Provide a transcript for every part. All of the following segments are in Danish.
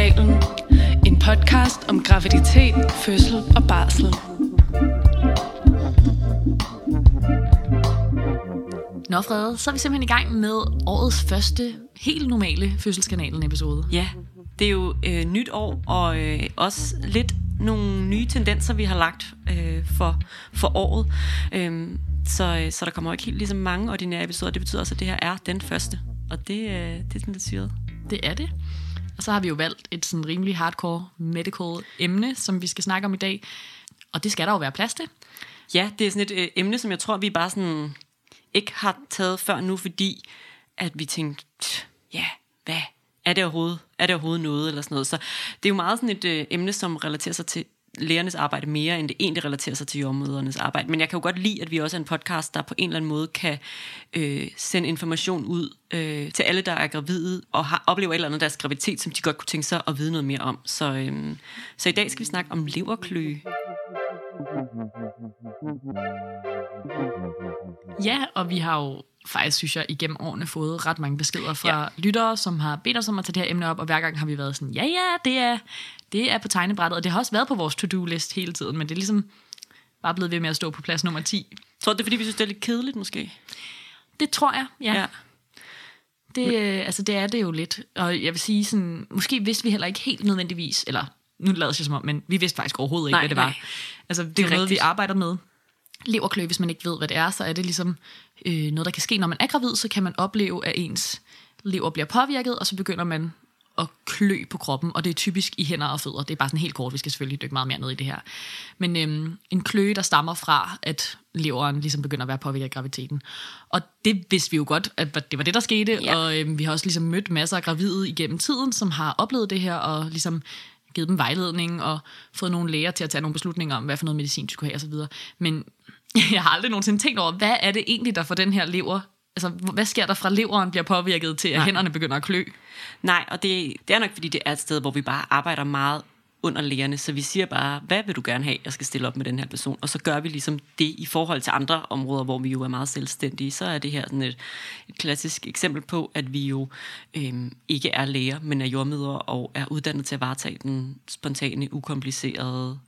Fødselskanalen. En podcast om graviditet, fødsel og barsel. Nå Frede, så er vi simpelthen i gang med årets første helt normale Fødselskanalen-episode. Ja, det er jo øh, nyt år, og øh, også lidt nogle nye tendenser, vi har lagt øh, for, for året. Øh, så, øh, så der kommer ikke helt ligesom mange ordinære episoder. Det betyder også, at det her er den første. Og det, øh, det er sådan lidt syret. Det er det. Og så har vi jo valgt et sådan rimelig hardcore medical emne, som vi skal snakke om i dag. Og det skal der jo være plads til. Ja, det er sådan et øh, emne, som jeg tror, vi bare sådan ikke har taget før nu, fordi at vi tænkte, ja, hvad er det overhovedet, er det overhovedet noget, eller sådan noget. Så det er jo meget sådan et øh, emne, som relaterer sig til lægernes arbejde mere, end det egentlig relaterer sig til jordmødernes arbejde. Men jeg kan jo godt lide, at vi også er en podcast, der på en eller anden måde kan øh, sende information ud øh, til alle, der er gravide, og har, oplever et eller andet deres graviditet, som de godt kunne tænke sig at vide noget mere om. Så, øh, så i dag skal vi snakke om leverkløe. Ja, og vi har jo faktisk, synes jeg, igennem årene fået ret mange beskeder fra ja. lyttere, som har bedt os om at tage det her emne op, og hver gang har vi været sådan, ja, ja, det er, det er på tegnebrættet, og det har også været på vores to-do-list hele tiden, men det er ligesom bare blevet ved med at stå på plads nummer 10. Tror du, det er, fordi vi synes, det er lidt kedeligt måske? Det tror jeg, ja. Ja. Det, øh, altså, det er det jo lidt. Og jeg vil sige, sådan, måske vidste vi heller ikke helt nødvendigvis, eller nu lader jeg som om, men vi vidste faktisk overhovedet ikke, Nej, hvad det var. nej. Altså, det, Det er er noget, vi rigtigt. arbejder med. Leverklø, hvis man ikke ved, hvad det er, så er det ligesom øh, noget, der kan ske, når man er gravid, så kan man opleve, at ens lever bliver påvirket, og så begynder man at klø på kroppen, og det er typisk i hænder og fødder. Det er bare sådan helt kort, vi skal selvfølgelig dykke meget mere ned i det her. Men øhm, en kløe, der stammer fra, at leveren ligesom begynder at være påvirket af graviditeten. Og det vidste vi jo godt, at det var det, der skete, Ja. og øhm, vi har også ligesom mødt masser af gravide igennem tiden, som har oplevet det her, og ligesom givet dem vejledning, og fået nogle læger til at tage nogle beslutninger om, hvad for noget medicin de skulle have osv. Men jeg har aldrig nogensinde tænkt over, hvad er det egentlig, der får den her lever Altså, hvad sker der fra leveren bliver påvirket til, at Nej. hænderne begynder at klø? Nej, og det, det er nok, fordi det er et sted, hvor vi bare arbejder meget under lægerne, så vi siger bare, hvad vil du gerne have, jeg skal stille op med den her person, og så gør vi ligesom det i forhold til andre områder, hvor vi jo er meget selvstændige, så er det her sådan et, et klassisk eksempel på, at vi jo øhm, ikke er læger, men er jordmødre og er uddannet til at varetage den spontane, ukomplicerede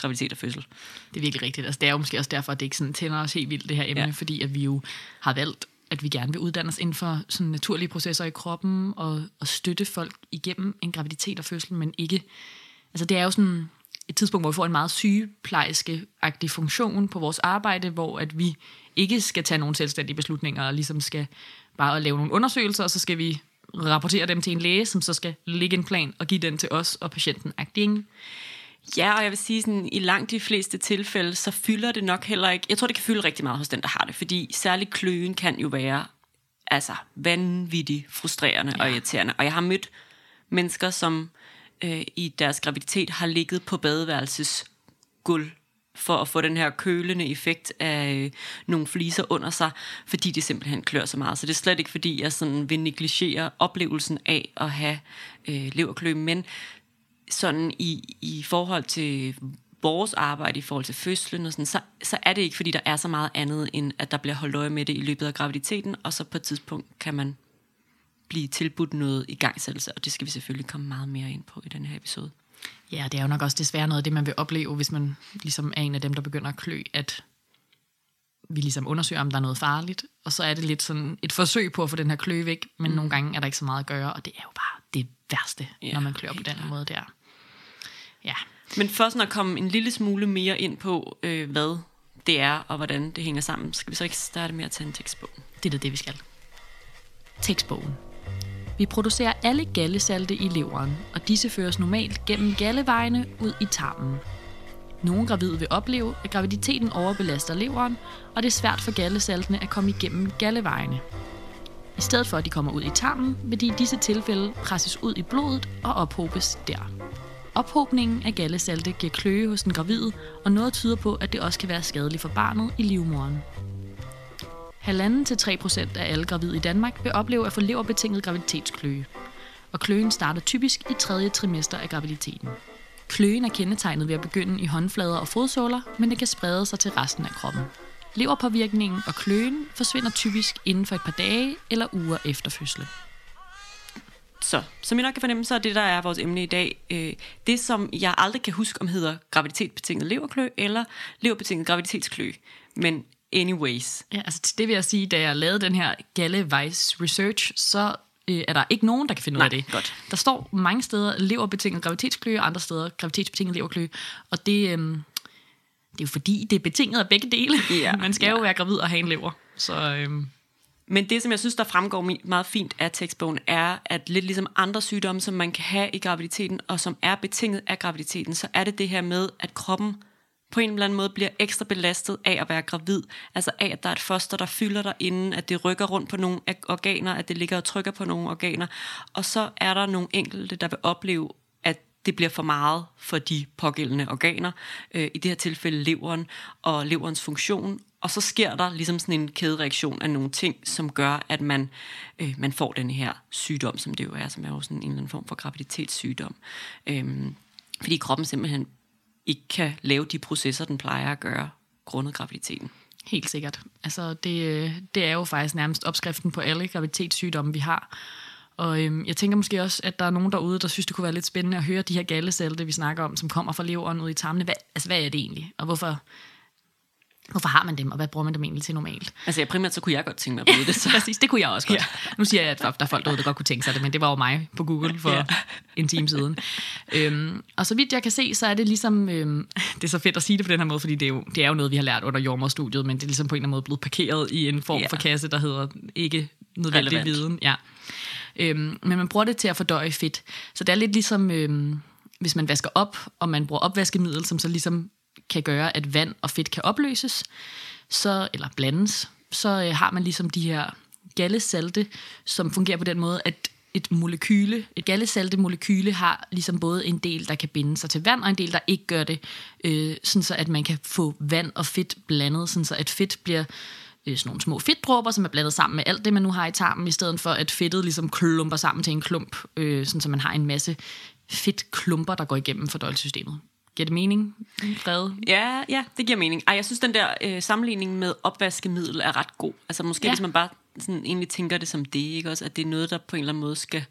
graviditet og fødsel. Det er virkelig rigtigt. Altså, det er jo måske også derfor, at det ikke sådan tænder os helt vildt, det her emne, ja. Fordi at vi jo har valgt, at vi gerne vil uddanne os inden for sådan naturlige processer i kroppen, og, og støtte folk igennem en graviditet og fødsel, men ikke... Altså, det er jo sådan et tidspunkt, hvor vi får en meget sygeplejerske-agtig funktion på vores arbejde, hvor at vi ikke skal tage nogle selvstændige beslutninger, og ligesom skal bare lave nogle undersøgelser, og så skal vi rapportere dem til en læge, som så skal lægge en plan og give den til os og patienten. Ikke? Ja, og jeg vil sige, sådan, i langt de fleste tilfælde, så fylder det nok heller ikke... Jeg tror, det kan fylde rigtig meget hos den, der har det, fordi særligt kløen kan jo være altså, vanvittigt frustrerende ja. og irriterende. Og jeg har mødt mennesker, som øh, i deres graviditet har ligget på badeværelsesgulv for at få den her kølende effekt af øh, nogle fliser under sig, fordi det simpelthen klør så meget. Så det er slet ikke, fordi jeg sådan vil negligere oplevelsen af at have øh, leverklø, men sådan i, i forhold til vores arbejde, i forhold til fødslen og sådan, så, så er det ikke, fordi der er så meget andet, end at der bliver holdt øje med det i løbet af graviditeten, og så på et tidspunkt kan man blive tilbudt noget i gangsættelse, og det skal vi selvfølgelig komme meget mere ind på i den her episode. Ja, det er jo nok også desværre noget af det, man vil opleve, hvis man ligesom er en af dem, der begynder at klø, at vi ligesom undersøger, om der er noget farligt, og så er det lidt sådan et forsøg på at få den her klø væk, men mm. nogle gange er der ikke så meget at gøre, og det er jo bare det værste, Ja, når man klør på den klart. måde der. Ja, Men for sådan at komme en lille smule mere ind på, øh, hvad det er, og hvordan det hænger sammen, skal vi så ikke starte med at tage en tekstbog. det er det, vi skal. Tekstbogen. Vi producerer alle gallesalte i leveren, og disse føres normalt gennem gallevejene ud i tarmen. Nogle gravide vil opleve, at graviditeten overbelaster leveren, og det er svært for gallesaltene at komme igennem gallevejene. I stedet for at de kommer ud i tarmen, vil de i disse tilfælde presses ud i blodet og ophobes der. Ophobningen af gallesalte giver kløe hos den gravide, og noget tyder på, at det også kan være skadeligt for barnet i livmoderen. 1,5-3% af alle gravide i Danmark vil opleve at få leverbetinget graviditetskløe. Og kløen starter typisk i tredje trimester af graviditeten. Kløen er kendetegnet ved at begynde i håndflader og fodsåler, men det kan sprede sig til resten af kroppen. Leverpåvirkningen og kløen forsvinder typisk inden for et par dage eller uger efter fødslen. Så, som I nok kan fornemme, så er det, der er vores emne i dag, øh, det, som jeg aldrig kan huske, om hedder graviditetsbetinget leverklø eller leverbetinget graviditetsklø. Men anyways. Ja, altså det vil jeg sige, da jeg lavede den her Galle Weiss Research, så øh, er der ikke nogen, der kan finde Nej, ud af det. godt. Der står mange steder leverbetinget graviditetskløe, og andre steder graviditetsbetinget leverkløe. Og det, øh, det er jo fordi, det er betinget af begge dele. Ja, Man skal ja. jo være gravid og have en lever. Så øh, men det, som jeg synes, der fremgår meget fint af tekstbogen, er, at lidt ligesom andre sygdomme, som man kan have i graviditeten, og som er betinget af graviditeten, så er det det her med, at kroppen på en eller anden måde bliver ekstra belastet af at være gravid. Altså af, at der er et foster, der fylder dig inden, at det rykker rundt på nogle organer, at det ligger og trykker på nogle organer. Og så er der nogle enkelte, der vil opleve, at det bliver for meget for de pågældende organer, øh, i det her tilfælde leveren og leverens funktion, og så sker der ligesom sådan en kædereaktion af nogle ting, som gør, at man, øh, man får den her sygdom, som det jo er, som er jo sådan en eller anden form for graviditetssygdom. Øhm, fordi kroppen simpelthen ikke kan lave de processer, den plejer at gøre, grundet graviditeten. Helt sikkert. Altså, det, det er jo faktisk nærmest opskriften på alle graviditetssygdomme, vi har. Og øhm, jeg tænker måske også, at der er nogen derude, der synes, det kunne være lidt spændende at høre de her gallesalte, vi snakker om, som kommer fra leveren ud i tarmene. Hvad, altså, hvad er det egentlig? Og hvorfor, hvorfor har man dem, og hvad bruger man dem egentlig til normalt? Altså ja, primært så kunne jeg godt tænke mig at vide det. Så. Præcis, det kunne jeg også godt. Ja. Nu siger jeg, at der er folk derude, der godt kunne tænke sig det, men det var jo mig på Google for. Ja. en time siden. Øhm, og så vidt jeg kan se, så er det ligesom... Øhm, det er så fedt at sige det på den her måde, fordi det er, jo, det er jo noget, vi har lært under jordmorstudiet, men det er ligesom på en eller anden måde blevet parkeret i en form Ja. for kasse, der hedder ikke nødvendig Relevant. viden. Ja. Øhm, men man bruger det til at fordøje fedt. Så det er lidt ligesom, øhm, hvis man vasker op, og man bruger opvaskemiddel, som så ligesom kan gøre, at vand og fedt kan opløses, så, eller blandes, så øh, har man ligesom de her gallesalte, som fungerer på den måde, at et molekyle, et gallesalte molekyle har ligesom både en del, der kan binde sig til vand, og en del, der ikke gør det, øh, sådan så at man kan få vand og fedt blandet, sådan så at fedt bliver øh, sådan nogle små fedtdråber, som er blandet sammen med alt det, man nu har i tarmen, i stedet for at fedtet ligesom klumper sammen til en klump, øh, sådan så man har en masse fedtklumper, der går igennem fordøjelsessystemet. Giver det mening, Frede? Ja, ja, det giver mening. Ej, jeg synes, den der øh, sammenligning med opvaskemiddel er ret god. Altså måske, Ja. ja. hvis man bare sådan, egentlig tænker det som det, ikke også? At det er noget, der på en eller anden måde skal,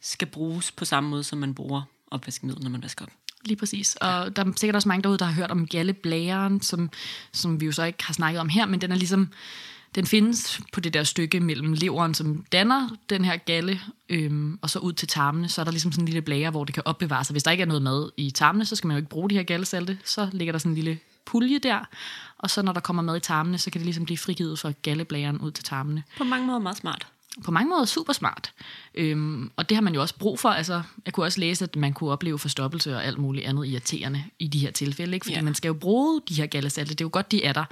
skal bruges på samme måde, som man bruger opvaskemiddel, når man vasker op. Lige præcis. Og der er sikkert også mange derude, der har hørt om galleblæren, som, som vi jo så ikke har snakket om her, men den er ligesom, den findes på det der stykke mellem leveren, som danner den her galle, øhm, og så ud til tarmene, så er der ligesom sådan en lille blære, hvor det kan opbevare sig. Hvis der ikke er noget mad i tarmene, så skal man jo ikke bruge de her gallesalte, så ligger der sådan en lille pulje der, og så når der kommer mad i tarmene, så kan det ligesom blive frigivet fra galleblæren ud til tarmene På mange måder meget smart på mange måder super smart. Øhm, og det har man jo også brug for. Altså, jeg kunne også læse, at man kunne opleve forstoppelse og alt muligt andet irriterende i de her tilfælde. Ikke? Fordi Ja. man skal jo bruge de her gallesalte. Det er jo godt, de er der.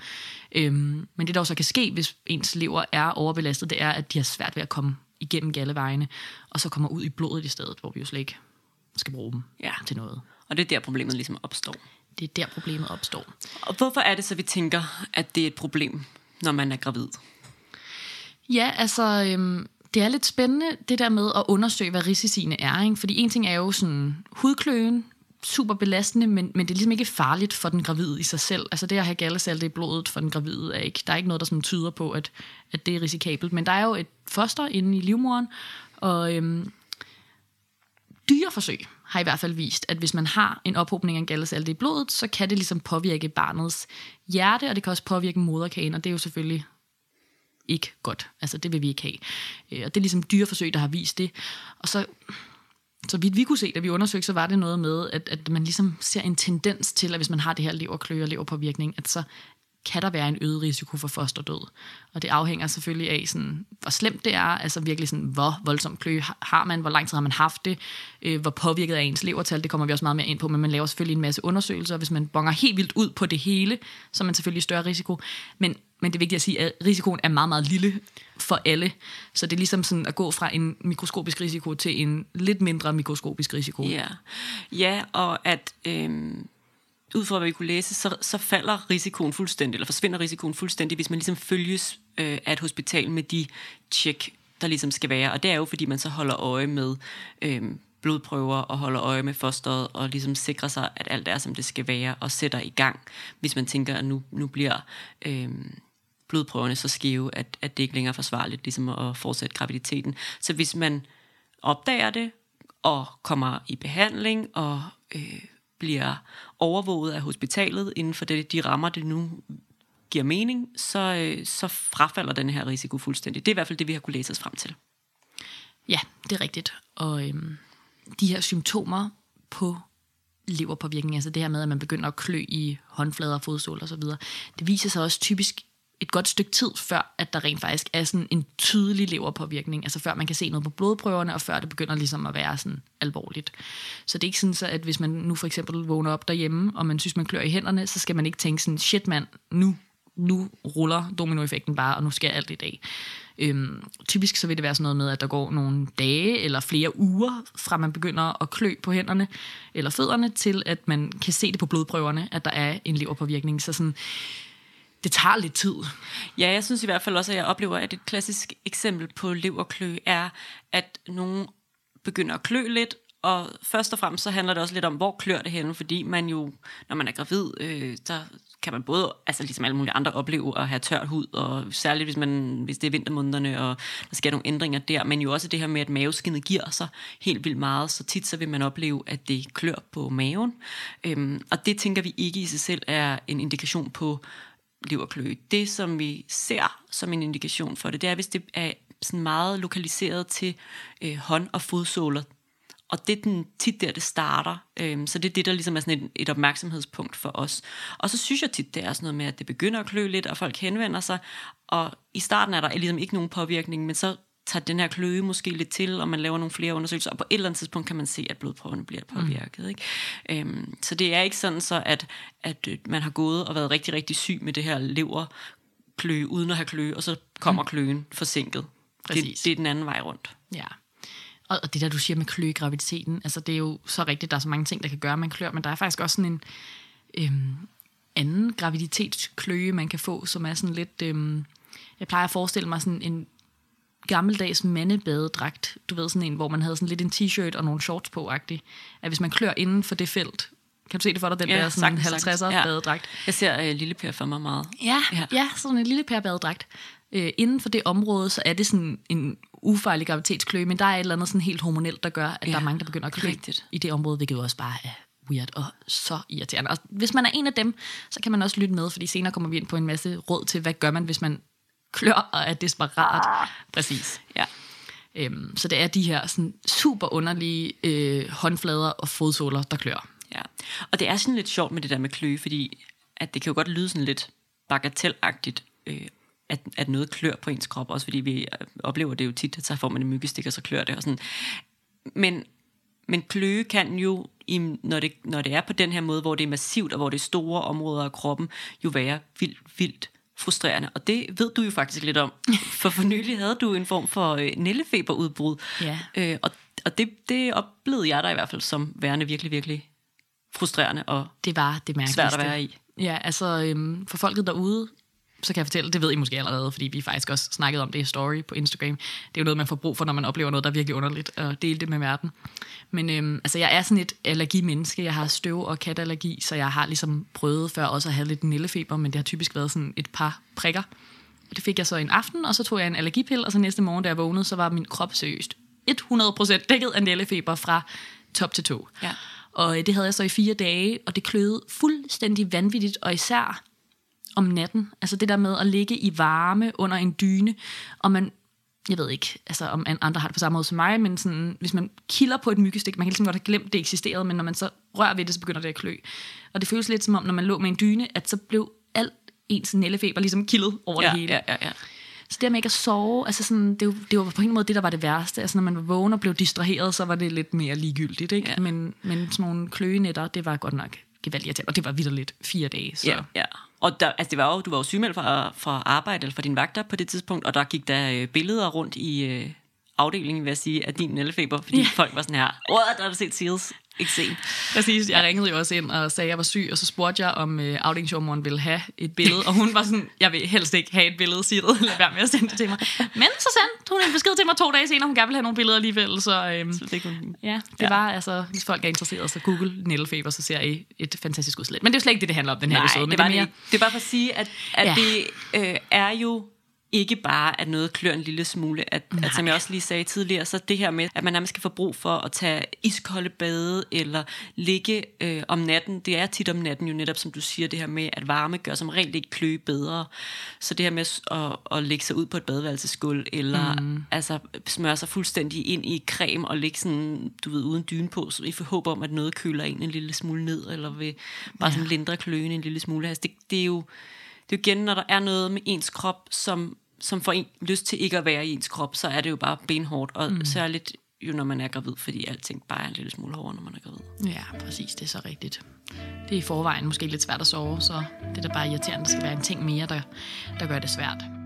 Øhm, men det, der jo så kan ske, hvis ens lever er overbelastet, det er, at de har svært ved at komme igennem gallevejene, og så kommer ud i blodet i stedet, hvor vi jo slet ikke skal bruge dem Ja. til noget. Og det er der, problemet ligesom opstår. Det er der, problemet opstår. Og hvorfor er det så, vi tænker, at det er et problem, når man er gravid? Ja, altså, øhm, det er lidt spændende, det der med at undersøge, hvad risiciene er. Ikke? Fordi en ting er jo sådan hudkløen, super belastende, men, men det er ligesom ikke farligt for den gravide i sig selv. Altså det at have gallesalte i blodet for den gravide er ikke, der er ikke noget, der sådan tyder på, at, at det er risikabelt. Men der er jo et foster inde i livmoderen, og øhm, dyreforsøg har i hvert fald vist, at hvis man har en ophobning af gallesalte i blodet, så kan det ligesom påvirke barnets hjerte, og det kan også påvirke moderkagen, og det er jo selvfølgelig ikke godt. Altså, det vil vi ikke have. Øh, Og det er ligesom dyreforsøg, der har vist det. Og så, så vidt vi kunne se, da vi undersøgte, så var det noget med, at, at man ligesom ser en tendens til, at hvis man har det her leverkløe og leverpåvirkning, at så kan der være en øget risiko for fosterdød. Og det afhænger selvfølgelig af, sådan, hvor slemt det er, altså virkelig sådan, hvor voldsom kløe har- har man, hvor lang tid har man haft det, øh, hvor påvirket er ens levertal, det kommer vi også meget mere ind på, men man laver selvfølgelig en masse undersøgelser, og hvis man bonger helt vildt ud på det hele, så er man selvfølgelig i større risiko. Men, men det er vigtigt at sige, at risikoen er meget, meget lille for alle. Så det er ligesom sådan at gå fra en mikroskopisk risiko til en lidt mindre mikroskopisk risiko. Ja, ja og at øhm, ud fra hvad vi kunne læse, så, så falder risikoen fuldstændig, eller forsvinder risikoen fuldstændig, hvis man ligesom følges øh, af et hospital med de tjek, der ligesom skal være. Og det er jo, fordi man så holder øje med øhm, blodprøver og holder øje med fosteret og ligesom sikrer sig, at alt er, som det skal være, og sætter i gang, hvis man tænker, at nu, nu bliver øh, blodprøverne så skive, at, at det ikke længere er forsvarligt ligesom at fortsætte graviditeten. Så hvis man opdager det og kommer i behandling og øh, bliver overvåget af hospitalet inden for det, de rammer, det nu giver mening, så, øh, så frafalder den her risiko fuldstændig. Det er i hvert fald det, vi har kunne læse os frem til. Ja, det er rigtigt. Og øhm, de her symptomer på leverpåvirkning, altså det her med, at man begynder at klø i håndflader, fodsål og så videre, det viser sig også typisk et godt stykke tid, før at der rent faktisk er sådan en tydelig leverpåvirkning, altså før man kan se noget på blodprøverne, og før det begynder ligesom at være sådan alvorligt. Så det er ikke sådan, så at hvis man nu for eksempel vågner op derhjemme, og man synes, man klør i hænderne, så skal man ikke tænke sådan, shit mand, nu, nu ruller dominoeffekten bare, og nu sker alt i dag. Øhm, typisk så vil det være sådan noget med, at der går nogle dage eller flere uger, fra man begynder at klø på hænderne eller fødderne, til at man kan se det på blodprøverne, at der er en leverpåvirkning. Så sådan, det tager lidt tid. Ja, jeg synes i hvert fald også, at jeg oplever, at et klassisk eksempel på leverklø er, at nogen begynder at klø lidt, og først og fremmest så handler det også lidt om, hvor klør det henne, fordi man jo, når man er gravid, øh, der kan man både, altså ligesom alle mulige andre, opleve at have tørt hud, og særligt hvis, man, hvis det er vintermånederne, og der sker nogle ændringer der, men jo også det her med, at maveskinnet giver sig helt vildt meget, så tit så vil man opleve, at det klør på maven, øhm, og det tænker vi ikke i sig selv er en indikation på leverklø. Det, som vi ser som en indikation for det, det er, hvis det er sådan meget lokaliseret til øh, hånd- og fodsåler, og det er den, tit der, det starter. Øhm, så det er det, der ligesom er sådan et, et opmærksomhedspunkt for os. Og så synes jeg tit, det er sådan noget med, at det begynder at klø lidt, og folk henvender sig. Og i starten er der ligesom ikke nogen påvirkning, men så tager den her kløe måske lidt til, og man laver nogle flere undersøgelser, og på et eller andet tidspunkt kan man se, at blodprøverne bliver påvirket. Mm. Ikke? Øhm, så det er ikke sådan så, at, at øh, man har gået og været rigtig, rigtig syg med det her lever kløe, uden at have kløe, og så kommer mm. kløen forsinket. Det, det er den anden vej rundt. Ja. Og det der, du siger med klø i graviditeten, altså det er jo så rigtigt, der er så mange ting, der kan gøre, at man klør, men der er faktisk også sådan en øhm, anden graviditetskløe, man kan få, som er sådan lidt, øhm, jeg plejer at forestille mig sådan en gammeldags mandebadedragt. Du ved, sådan en, hvor man havde sådan lidt en t-shirt og nogle shorts på -agtig. At hvis man klør inden for det felt, kan du se det for dig, den ja, der sådan 50'er ja. badedragt? Jeg ser uh, lille Per for mig meget. Ja, ja. ja sådan en lille Per badedragt. Uh, inden for det område, så er det sådan en ufarlig graviditetskløe, men der er et eller andet sådan helt hormonelt, der gør, at ja, der er mange, der begynder at klø i det område, hvilket jo også bare er weird og så irriterende. Og hvis man er en af dem, så kan man også lytte med, fordi senere kommer vi ind på en masse råd til, hvad gør man, hvis man klør og er desperat. Præcis, ja. Øhm, så det er de her sådan, super underlige øh, håndflader og fodsåler, der klør. Ja, og det er sådan lidt sjovt med det der med kløe, fordi at det kan jo godt lyde sådan lidt bagatelagtigt, øh, at, at noget klør på ens krop, også fordi vi øh, oplever det jo tit, at så får man en myggestik, og så klør det. Og sådan. Men, men kløe kan jo, når, det, når det er på den her måde, hvor det er massivt, og hvor det er store områder af kroppen, jo være vildt, vildt frustrerende. Og det ved du jo faktisk lidt om. For for nylig havde du en form for øh, nællefeberudbrud. Ja. Øh, og og det, det oplevede jeg da i hvert fald som værende virkelig, virkelig frustrerende og det var det svært at være i. Ja, altså øhm, for folket derude, så kan jeg fortælle, det ved I måske allerede, fordi vi faktisk også snakket om det i story på Instagram. Det er jo noget, man får brug for, når man oplever noget, der er virkelig underligt, og dele det med verden. Men øhm, altså, jeg er sådan et allergimenneske. Jeg har støv- og katallergi, så jeg har ligesom prøvet før også at have lidt nillefeber, men det har typisk været sådan et par prikker. Det fik jeg så en aften, og så tog jeg en allergipille, og så næste morgen, da jeg vågnede, så var min krop seriøst 100% dækket af nillefeber fra top til to. Ja. Og øh, det havde jeg så i fire dage, og det kløede fuldstændig vanvittigt, og især om natten. Altså det der med at ligge i varme under en dyne, og man, jeg ved ikke, altså om andre har det på samme måde som mig, men sådan, hvis man kilder på et myggestik, man kan ligesom godt have glemt, det eksisterede, men når man så rører ved det, så begynder det at klø. Og det føles lidt som om, når man lå med en dyne, at så blev alt ens nællefeber ligesom kildet over ja, det hele. Ja, ja, ja. Så det med ikke at sove, altså sådan, det, det var på en måde det, der var det værste. Altså når man var vågen og blev distraheret, så var det lidt mere ligegyldigt. Ikke? Ja. Men, men sådan nogle kløenetter, det var godt nok gevaldigt Og det var vidderligt fire dage. Så. Ja, ja. Og der, altså det var jo, du var jo sygemeldt fra, fra arbejde eller fra din vagter på det tidspunkt, og der gik der øh, billeder rundt i øh, afdelingen, vil jeg sige, af din nældefeber, fordi ja. folk var sådan her, åh, der har du set Seals eksem. Præcis, jeg ringede jo også ind og sagde, at jeg var syg, og så spurgte jeg, om øh, afdelingsjordmoren ville have et billede, og hun var sådan, jeg vil helst ikke have et billede, siger du, lad være med at sende det til mig. Men så sendte hun en besked til mig to dage senere, hun gerne ville have nogle billeder alligevel, så, øhm, så det kunne... ja, det ja. var altså, hvis folk er interesseret, så google nældefeber, så ser I et fantastisk udslæt. Men det er jo slet ikke det, det handler om, den her Nej, episode. Men det, var det, mere... det er bare for at sige, at, at ja. det øh, er jo ikke bare, at noget klør en lille smule. At, at som jeg også lige sagde tidligere, så det her med, at man nærmest skal få brug for at tage iskolde bade, eller ligge øh, om natten. Det er tit om natten jo netop, som du siger, det her med, at varme gør som regel ikke kløe bedre. Så det her med at, at lægge sig ud på et badeværelsesgulv, eller mm. altså smøre sig fuldstændig ind i creme, og ligge sådan, du ved, uden dyne på, så vi får håb om, at noget køler en en lille smule ned, eller vil bare sådan lindre kløen en lille smule. Altså det, det er jo det er jo igen, når der er noget med ens krop, som, som får en lyst til ikke at være i ens krop, så er det jo bare benhårdt, og mm. særligt jo når man er gravid, fordi alting bare er en lille smule hårdere, når man er gravid. Ja, præcis, det er så rigtigt. Det er i forvejen måske lidt svært at sove, så det er da bare irriterende, der skal være en ting mere, der, der gør det svært.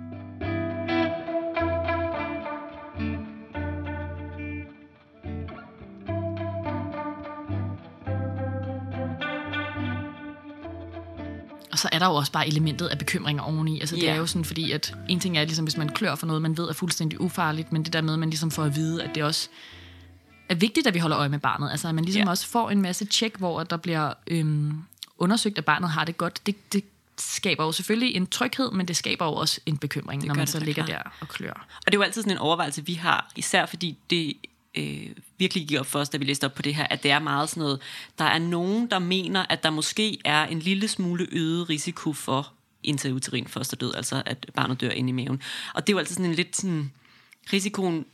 Så er der jo også bare elementet af bekymringer oveni. Altså det Ja. er jo sådan, fordi at en ting er ligesom, hvis man klør for noget, man ved er fuldstændig ufarligt, men det der med, at man ligesom får at vide, at det også er vigtigt, at vi holder øje med barnet. Altså at man ligesom Ja. også får en masse tjek, hvor der bliver øhm, undersøgt, at barnet har det godt. Det, det skaber jo selvfølgelig en tryghed, men det skaber jo også en bekymring, når gør man det så ligger klart. der og klør. Og det er jo altid sådan en overvejelse, vi har, især fordi det øh, virkelig gik op for os, da vi læste op på det her, at det er meget sådan noget, der er nogen, der mener, at der måske er en lille smule øget risiko for intrauterin fosterdød, altså at barnet dør inde i maven. Og det er jo altså sådan en lidt sådan, risikoen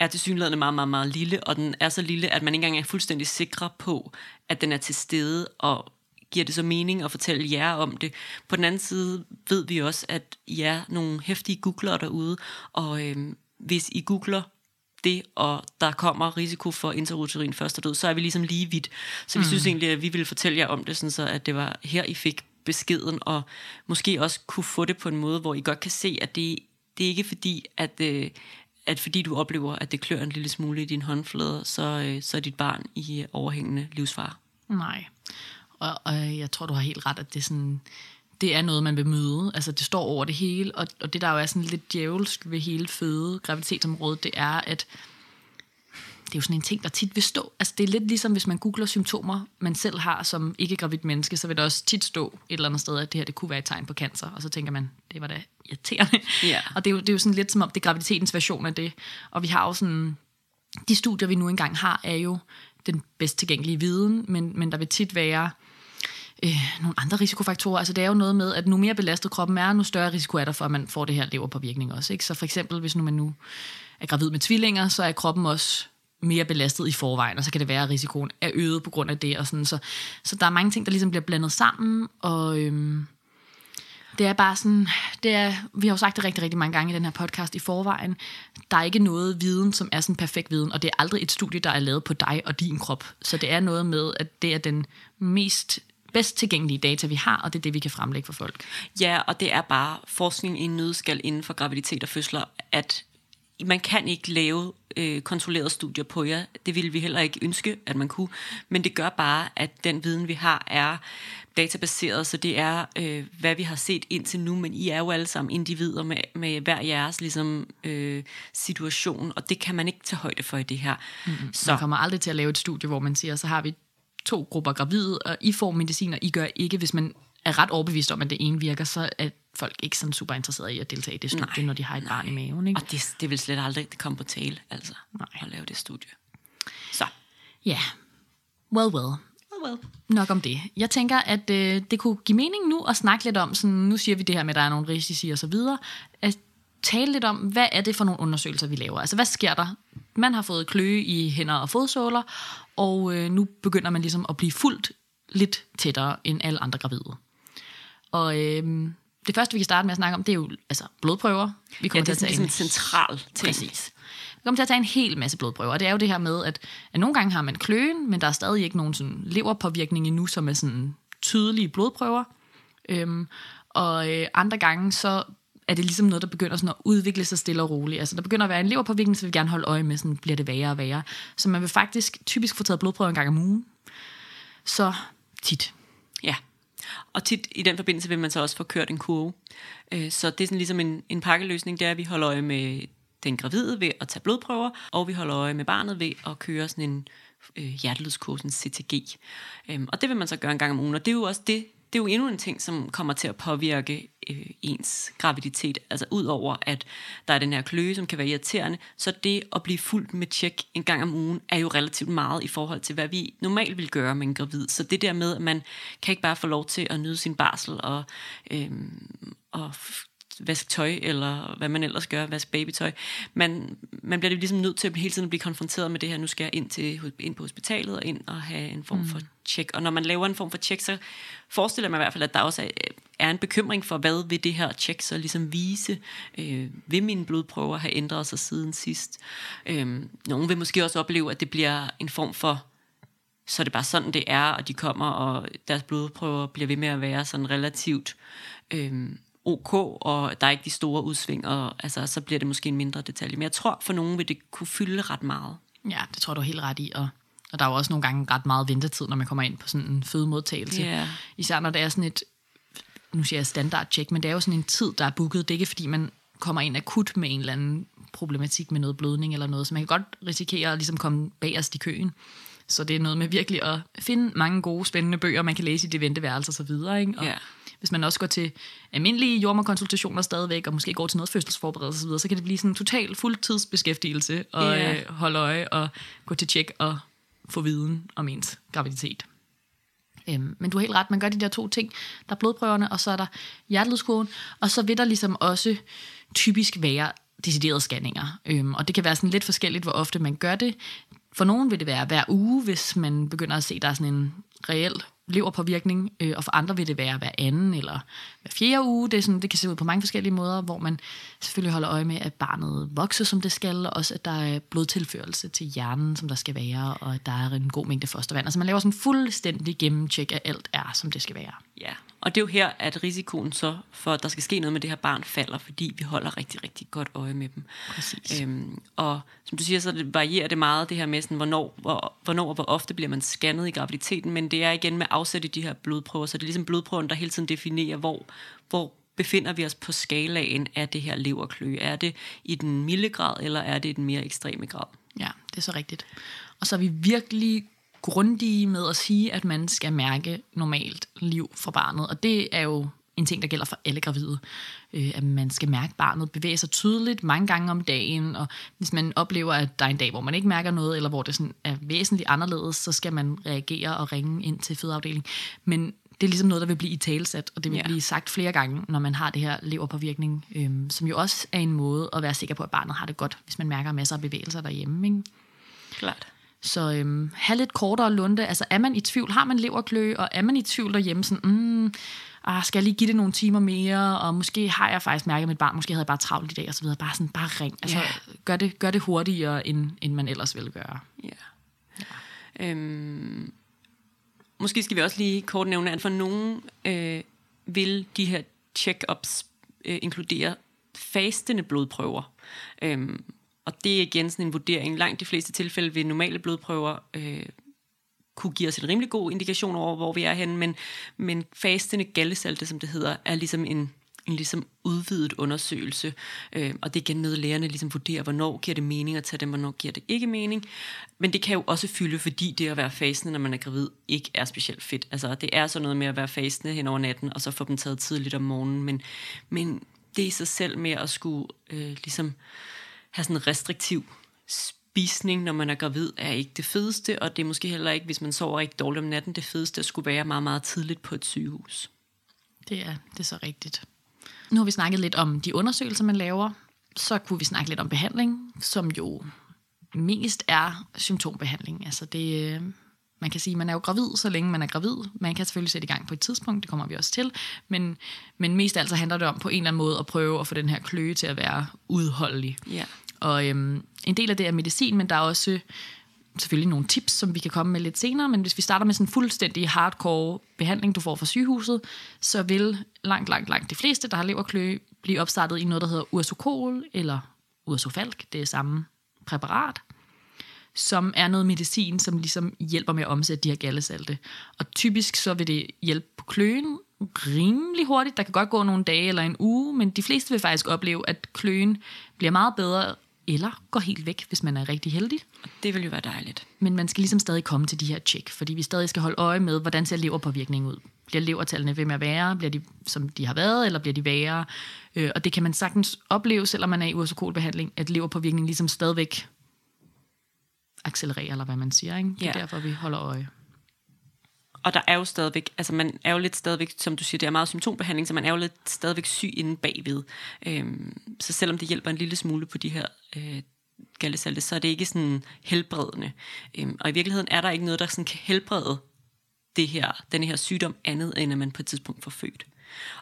er til synligheden meget, meget, meget lille, og den er så lille, at man ikke engang er fuldstændig sikre på, at den er til stede, og giver det så mening at fortælle jer om det. På den anden side ved vi også, at I er nogle hæftige googlere derude, og øhm, hvis I googler det, og der kommer risiko for interuterin fosterdød, så er vi ligesom lige vidt. Så vi mm. synes egentlig, at vi ville fortælle jer om det, sådan så at det var her, I fik beskeden, og måske også kunne få det på en måde, hvor I godt kan se, at det, det er ikke fordi, at, øh, at fordi du oplever, at det klør en lille smule i din håndflade, så, øh, så er dit barn i overhængende livsfare. Nej. Og, og jeg tror, du har helt ret, at det er sådan... Det er noget, man vil møde. Altså, det står over det hele. Og, og det, der jo er sådan lidt djævelsk ved hele føde graviditetsområdet, det er, at det er jo sådan en ting, der tit vil stå. Altså, det er lidt ligesom, hvis man googler symptomer, man selv har som ikke-gravid menneske, så vil der også tit stå et eller andet sted, at det her det kunne være et tegn på cancer. Og så tænker man, det var da irriterende. Ja. Og det er, jo, det er jo sådan lidt som om, det er graviditetens version af det. Og vi har jo sådan de studier, vi nu engang har, er jo den bedst tilgængelige viden, men, men der vil tit være øh, nogle andre risikofaktorer. Altså det er jo noget med, at nu mere belastet kroppen er, nu større risiko er der for, at man får det her leverpåvirkning også. Ikke? Så for eksempel, hvis nu man nu er gravid med tvillinger, så er kroppen også mere belastet i forvejen, og så kan det være, at risikoen er øget på grund af det. Og sådan. Så, så der er mange ting, der ligesom bliver blandet sammen, og øhm, det er bare sådan, det er, vi har jo sagt det rigtig, rigtig mange gange i den her podcast i forvejen, der er ikke noget viden, som er sådan perfekt viden, og det er aldrig et studie, der er lavet på dig og din krop. Så det er noget med, at det er den mest bedst tilgængelige data, vi har, og det er det, vi kan fremlægge for folk. Ja, og det er bare forskning i en nødskal inden for graviditet og fødsler, at man kan ikke lave øh, kontrollerede studier på jer. Det ville vi heller ikke ønske, at man kunne. Men det gør bare, at den viden, vi har, er databaseret, så det er, øh, hvad vi har set indtil nu, men I er jo alle sammen individer med, med hver jeres ligesom, øh, situation, og det kan man ikke tage højde for i det her. Mm-hmm. Så. Man kommer aldrig til at lave et studie, hvor man siger, så har vi to grupper gravide, og I får medicin, og I gør ikke, hvis man er ret overbevist om, at det ene virker, så er folk ikke sådan super interesserede i at deltage i det studie, nej, når de har et nej. barn i maven. Ikke? Og det, det vil slet aldrig komme på tale, altså, Nej. at lave det studie. Så. Ja, well, well. Well, well. Nok om det. Jeg tænker, at øh, det kunne give mening nu at snakke lidt om, sådan, nu siger vi det her med, at der er nogle risici og så videre, at tale lidt om, hvad er det for nogle undersøgelser, vi laver? Altså, hvad sker der? Man har fået kløe i hænder og fodsåler, og øh, nu begynder man ligesom at blive fuldt lidt tættere end alle andre gravide. Og øh, det første, vi kan starte med at snakke om, det er jo altså, blodprøver. Vi Ja, kommer det er til at tage ligesom en central ting. Præcis. Vi kommer til at tage en hel masse blodprøver, og det er jo det her med, at, at nogle gange har man kløen, men der er stadig ikke nogen sådan leverpåvirkning endnu, som er sådan tydelige blodprøver. Øhm, og øh, andre gange, så er det ligesom noget, der begynder sådan at udvikle sig stille og roligt. Altså, der begynder at være en leverpåvirkning, så vi vil gerne holde øje med, sådan bliver det værre og værre. Så man vil faktisk typisk få taget blodprøver en gang om ugen. Så tit. Ja, og tit i den forbindelse vil man så også få kørt en kurve. Øh, så det er sådan ligesom en, en pakkeløsning, det er, at vi holder øje med den gravide ved at tage blodprøver, og vi holder øje med barnet ved at køre sådan en øh, hjertelydskurve, en CTG. Øhm, Og det vil man så gøre en gang om ugen, og det er jo også det, det er jo endnu en ting, som kommer til at påvirke øh, ens graviditet. Altså udover at der er den her kløe, som kan være irriterende, så det at blive fuldt med tjek en gang om ugen, er jo relativt meget i forhold til, hvad vi normalt vil gøre med en gravid. Så det der med, at man kan ikke bare få lov til at nyde sin barsel og, øh, og vaske tøj, eller hvad man ellers gør, vaske babytøj. Man, man bliver ligesom nødt til at hele tiden blive konfronteret med det her, nu skal jeg ind, til, ind på hospitalet og ind og have en form mm. for tjek. Og når man laver en form for tjek, så forestiller mig i hvert fald, at der også er, er en bekymring for, hvad vil det her tjek så ligesom vise? Øh, vil mine blodprøver have ændret sig siden sidst? Øh, nogen vil måske også opleve, at det bliver en form for så er det bare sådan, det er, og de kommer, og deres blodprøver bliver ved med at være sådan relativt øh, ok, og der er ikke de store udsving, og altså, så bliver det måske en mindre detalje. Men jeg tror, for nogen vil det kunne fylde ret meget. Ja, det tror du er helt ret i, og, og der er jo også nogle gange ret meget ventetid, når man kommer ind på sådan en fødemodtagelse. Yeah. Især når det er sådan et, nu siger jeg standard check, men det er jo sådan en tid, der er booket. Det er ikke fordi, man kommer ind akut med en eller anden problematik med noget blødning eller noget, så man kan godt risikere at ligesom komme bagerst i køen. Så det er noget med virkelig at finde mange gode, spændende bøger, man kan læse i det venteværelse og så videre. Ikke? Og, Ja. Hvis man også går til almindelige jordmorkonsultationer stadigvæk, og måske går til noget fødselsforberedelse osv., så kan det blive sådan en total fuldtidsbeskæftigelse og Ja. øh, holde øje og gå til tjek og få viden om ens graviditet. Øhm, men du har helt ret, man gør de der to ting. Der er blodprøverne, og så er der hjertelydskurven, og så vil der ligesom også typisk være deciderede scanninger. Øhm, og det kan være sådan lidt forskelligt, hvor ofte man gør det. For nogen vil det være hver uge, hvis man begynder at se, at der er sådan en reel leverpåvirkning, øh, og for andre vil det være hver anden eller hver fjerde uge. Det, er sådan, det kan se ud på mange forskellige måder, hvor man selvfølgelig holder øje med, at barnet vokser, som det skal, og også at der er blodtilførelse til hjernen, som der skal være, og at der er en god mængde fostervand. Altså man laver sådan fuldstændig gennemtjek af alt er, som det skal være. Ja, og det er jo her, at risikoen så for, at der skal ske noget med det her barn, falder, fordi vi holder rigtig, rigtig godt øje med dem. Præcis. Øhm, og som du siger, så varierer det meget, det her med, sådan, hvornår, hvor, hvornår og hvor ofte bliver man scannet i graviditeten, men det er igen med afsæt i de her blodprøver, så det er ligesom blodprøven, der hele tiden definerer, hvor, hvor befinder vi os på skalaen af det her leverkløe. Er det i den milde grad, eller er det i den mere ekstreme grad? Ja, det er så rigtigt. Og så er vi virkelig grundige med at sige, at man skal mærke normalt liv for barnet. Og det er jo en ting, der gælder for alle gravide. Øh, at man skal mærke barnet bevæge sig tydeligt mange gange om dagen. Og hvis man oplever, at der er en dag, hvor man ikke mærker noget, eller hvor det sådan er væsentligt anderledes, så skal man reagere og ringe ind til fødeafdelingen. Men det er ligesom noget, der vil blive i talsat, og det vil ja. blive sagt flere gange, når man har det her leverpåvirkning, øhm, som jo også er en måde at være sikker på, at barnet har det godt, hvis man mærker masser af bevægelser derhjemme. Ikke? Klart. Så øhm, have lidt kortere lunde. Altså er man i tvivl, har man leverkløe, og er man i tvivl derhjemme, sådan, mm, ah, skal jeg lige give det nogle timer mere, og måske har jeg faktisk mærket mit barn, måske havde jeg bare travlt i dag, og så videre. Bare sådan, bare ring. Altså, Ja. gør, det, gør det hurtigere, end, end man ellers ville gøre. Ja. Øhm, måske skal vi også lige kort nævne, at for nogen øh, vil de her check-ups øh, inkludere fastende blodprøver. Øhm, og det er igen sådan en vurdering. Langt de fleste tilfælde vil normale blodprøver øh, kunne give os en rimelig god indikation over, hvor vi er henne, men, men fastende gallesalte, som det hedder, er ligesom en, en ligesom udvidet undersøgelse, øh, og det er igen noget, lægerne ligesom vurderer, hvornår giver det mening at tage dem, hvornår giver det ikke mening. Men det kan jo også fylde, fordi det at være fastende, når man er gravid, ikke er specielt fedt. Altså, det er sådan noget med at være fastende hen over natten, og så få dem taget tidligt om morgenen, men, men det i sig selv med at skulle øh, ligesom have sådan en restriktiv spisning, når man er gravid, er ikke det fedeste, og det er måske heller ikke, hvis man sover rigtig dårligt om natten, det fedeste at skulle være meget, meget tidligt på et sygehus. Det er, det er så rigtigt. Nu har vi snakket lidt om de undersøgelser, man laver. Så kunne vi snakke lidt om behandling, som jo mest er symptombehandling. Altså det, øh, man kan sige, man er jo gravid, så længe man er gravid. Man kan selvfølgelig sætte i gang på et tidspunkt, det kommer vi også til. Men, men mest altså handler det om på en eller anden måde at prøve at få den her kløe til at være udholdelig. Ja. Og øhm, en del af det er medicin, men der er også selvfølgelig nogle tips, som vi kan komme med lidt senere. Men hvis vi starter med sådan en fuldstændig hardcore behandling, du får fra sygehuset, så vil langt, langt, langt de fleste, der har leverkløe, blive opstartet i noget, der hedder ursokol eller ursofalk. Det er samme præparat som er noget medicin, som ligesom hjælper med at omsætte de her gallesalte. Og typisk så vil det hjælpe på kløen rimelig hurtigt. Der kan godt gå nogle dage eller en uge, men de fleste vil faktisk opleve, at kløen bliver meget bedre, eller går helt væk, hvis man er rigtig heldig. Det vil jo være dejligt. Men man skal ligesom stadig komme til de her tjek, fordi vi stadig skal holde øje med, hvordan ser leverpåvirkningen ud. bliver levertallene ved med at være? Bliver de, som de har været, eller bliver de værre? Øh, og det kan man sagtens opleve, selvom man er i ursokolbehandling, at leverpåvirkningen ligesom stadigvæk accelererer, eller hvad man siger. Ikke? Det er Ja. derfor, vi holder øje. Og der er jo stadigvæk, altså man er jo lidt stadigvæk, som du siger, det er meget symptombehandling, så man er jo lidt stadigvæk syg inde bagved. Øhm, så selvom det hjælper en lille smule på de her øh, gallesalte, så er det ikke sådan helbredende. Øhm, og i virkeligheden er der ikke noget, der sådan kan helbrede det her, den her sygdom andet, end at man på et tidspunkt får født.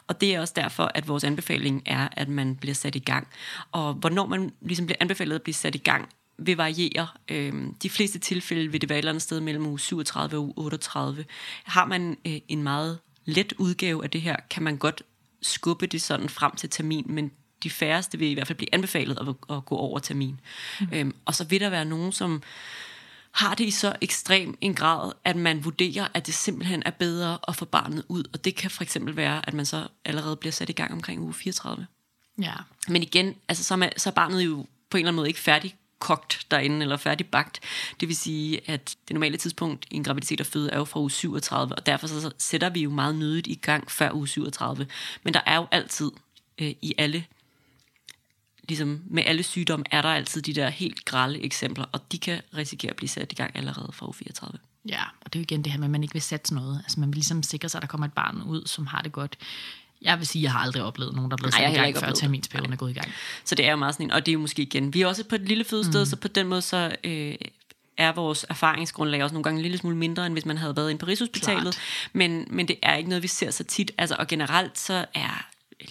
Og det er også derfor, at vores anbefaling er, at man bliver sat i gang. Og hvornår man ligesom bliver anbefalet at blive sat i gang, vil variere. Øhm, de fleste tilfælde vil det være et eller andet sted mellem uge 37 og uge 38. Har man øh, en meget let udgave af det her, kan man godt skubbe det sådan frem til termin, men de færreste vil i hvert fald blive anbefalet at, at gå over termin. Mm. Øhm, og så vil der være nogen, som har det i så ekstrem en grad, at man vurderer, at det simpelthen er bedre at få barnet ud. Og det kan for eksempel være, at man så allerede bliver sat i gang omkring uge 34. Ja. Men igen, altså, så, er, man, så er barnet jo på en eller anden måde ikke færdig kogt derinde, eller færdigbagt. Det vil sige, at det normale tidspunkt i en graviditet og føde er jo fra uge 37, og derfor så sætter vi jo meget nødigt i gang før uge 37. Men der er jo altid øh, i alle, ligesom med alle sygdomme, er der altid de der helt grælde eksempler, og de kan risikere at blive sat i gang allerede fra uge 34. Ja, og det er jo igen det her med, at man ikke vil sætte noget. Altså man vil ligesom sikre sig, at der kommer et barn ud, som har det godt. Jeg vil sige, at jeg har aldrig oplevet nogen, der er blevet sat i gang, før terminsperioden er gået i gang. Så det er jo meget sådan en, og det er jo måske igen, vi er også på et lille fødested, mm. så på den måde så øh, er vores erfaringsgrundlag også nogle gange en lille smule mindre, end hvis man havde været Rigshospitalet. Klart. Men, men det er ikke noget, vi ser så tit. Altså, og generelt så er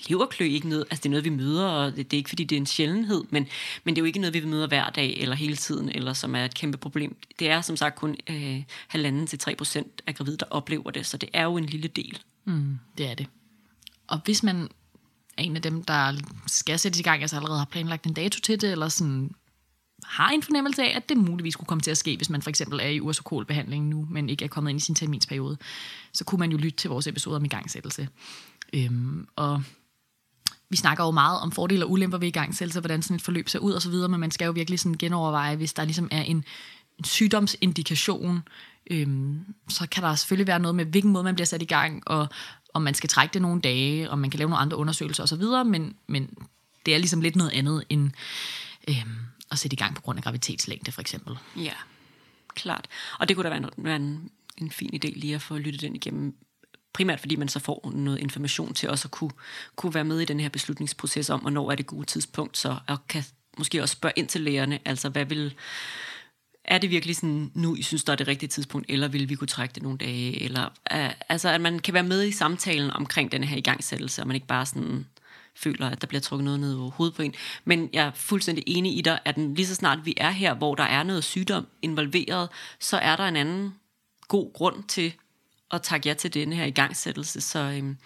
leverklø ikke noget, altså det er noget, vi møder, og det, det er ikke fordi, det er en sjældenhed, men, men det er jo ikke noget, vi møder hver dag eller hele tiden, eller som er et kæmpe problem. Det er som sagt kun øh, halvanden til 3 procent af gravide, der oplever det, så det er jo en lille del. Mm, det er det. Og hvis man er en af dem, der skal sættes i gang, altså allerede har planlagt en dato til det, eller sådan har en fornemmelse af, at det muligvis kunne komme til at ske, hvis man for eksempel er i ursokolbehandling nu, men ikke er kommet ind i sin terminsperiode, så kunne man jo lytte til vores episode om igangsættelse. Øhm, og vi snakker jo meget om fordele og ulemper ved igangsættelse, hvordan sådan et forløb ser ud og så videre, men man skal jo virkelig sådan genoverveje, hvis der ligesom er en, en sygdomsindikation, øhm, så kan der selvfølgelig være noget med, hvilken måde man bliver sat i gang, og om man skal trække det nogle dage, om man kan lave nogle andre undersøgelser osv., men, men det er ligesom lidt noget andet end øh, at sætte i gang på grund af gravitetslængde for eksempel. Ja, klart. Og det kunne da være, en, være en, en fin idé lige at få lyttet den igennem. Primært fordi man så får noget information til også at kunne, kunne være med i den her beslutningsproces om, hvornår er det gode tidspunkt, så og kan måske også spørge ind til lægerne, altså hvad vil, er det virkelig sådan, nu I synes, der er det rigtige tidspunkt, eller vil vi kunne trække det nogle dage, eller uh, altså at man kan være med i samtalen omkring den her igangsættelse, og man ikke bare sådan føler, at der bliver trukket noget ned over hovedet på en. Men jeg er fuldstændig enig i dig, at lige så snart vi er her, hvor der er noget sygdom involveret, så er der en anden god grund til at takke ja til denne her igangsættelse. Så, øhm,